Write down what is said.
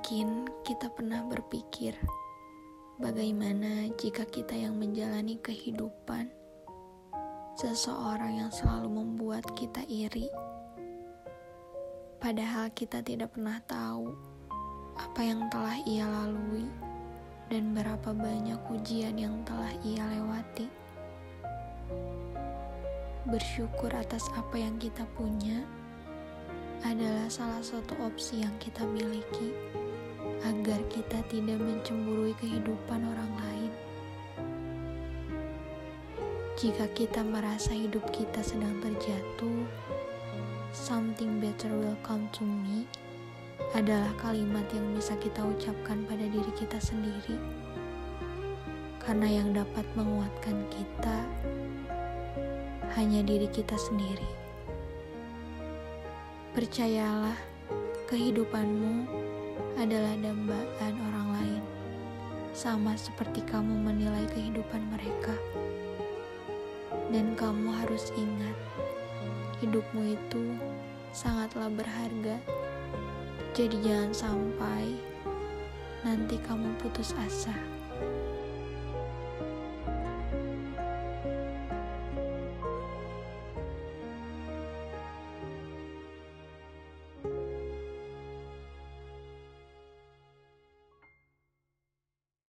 Mungkin kita pernah berpikir, bagaimana jika kita yang menjalani kehidupan, seseorang yang selalu membuat kita iri, padahal kita tidak pernah tahu apa yang telah ia lalui dan berapa banyak ujian yang telah ia lewati. Bersyukur atas apa yang kita punya adalah salah satu opsi yang kita miliki agar kita tidak mencemburui kehidupan orang lain. Jika kita merasa hidup kita sedang terjatuh, something better will come to me adalah kalimat yang bisa kita ucapkan pada diri kita sendiri. Karena yang dapat menguatkan kita hanya diri kita sendiri. Percayalah, kehidupanmu adalah dambaan orang lain, sama seperti kamu menilai kehidupan mereka. Dan kamu harus ingat, hidupmu itu sangatlah berharga. Jadi, jangan sampai nanti kamu putus asa.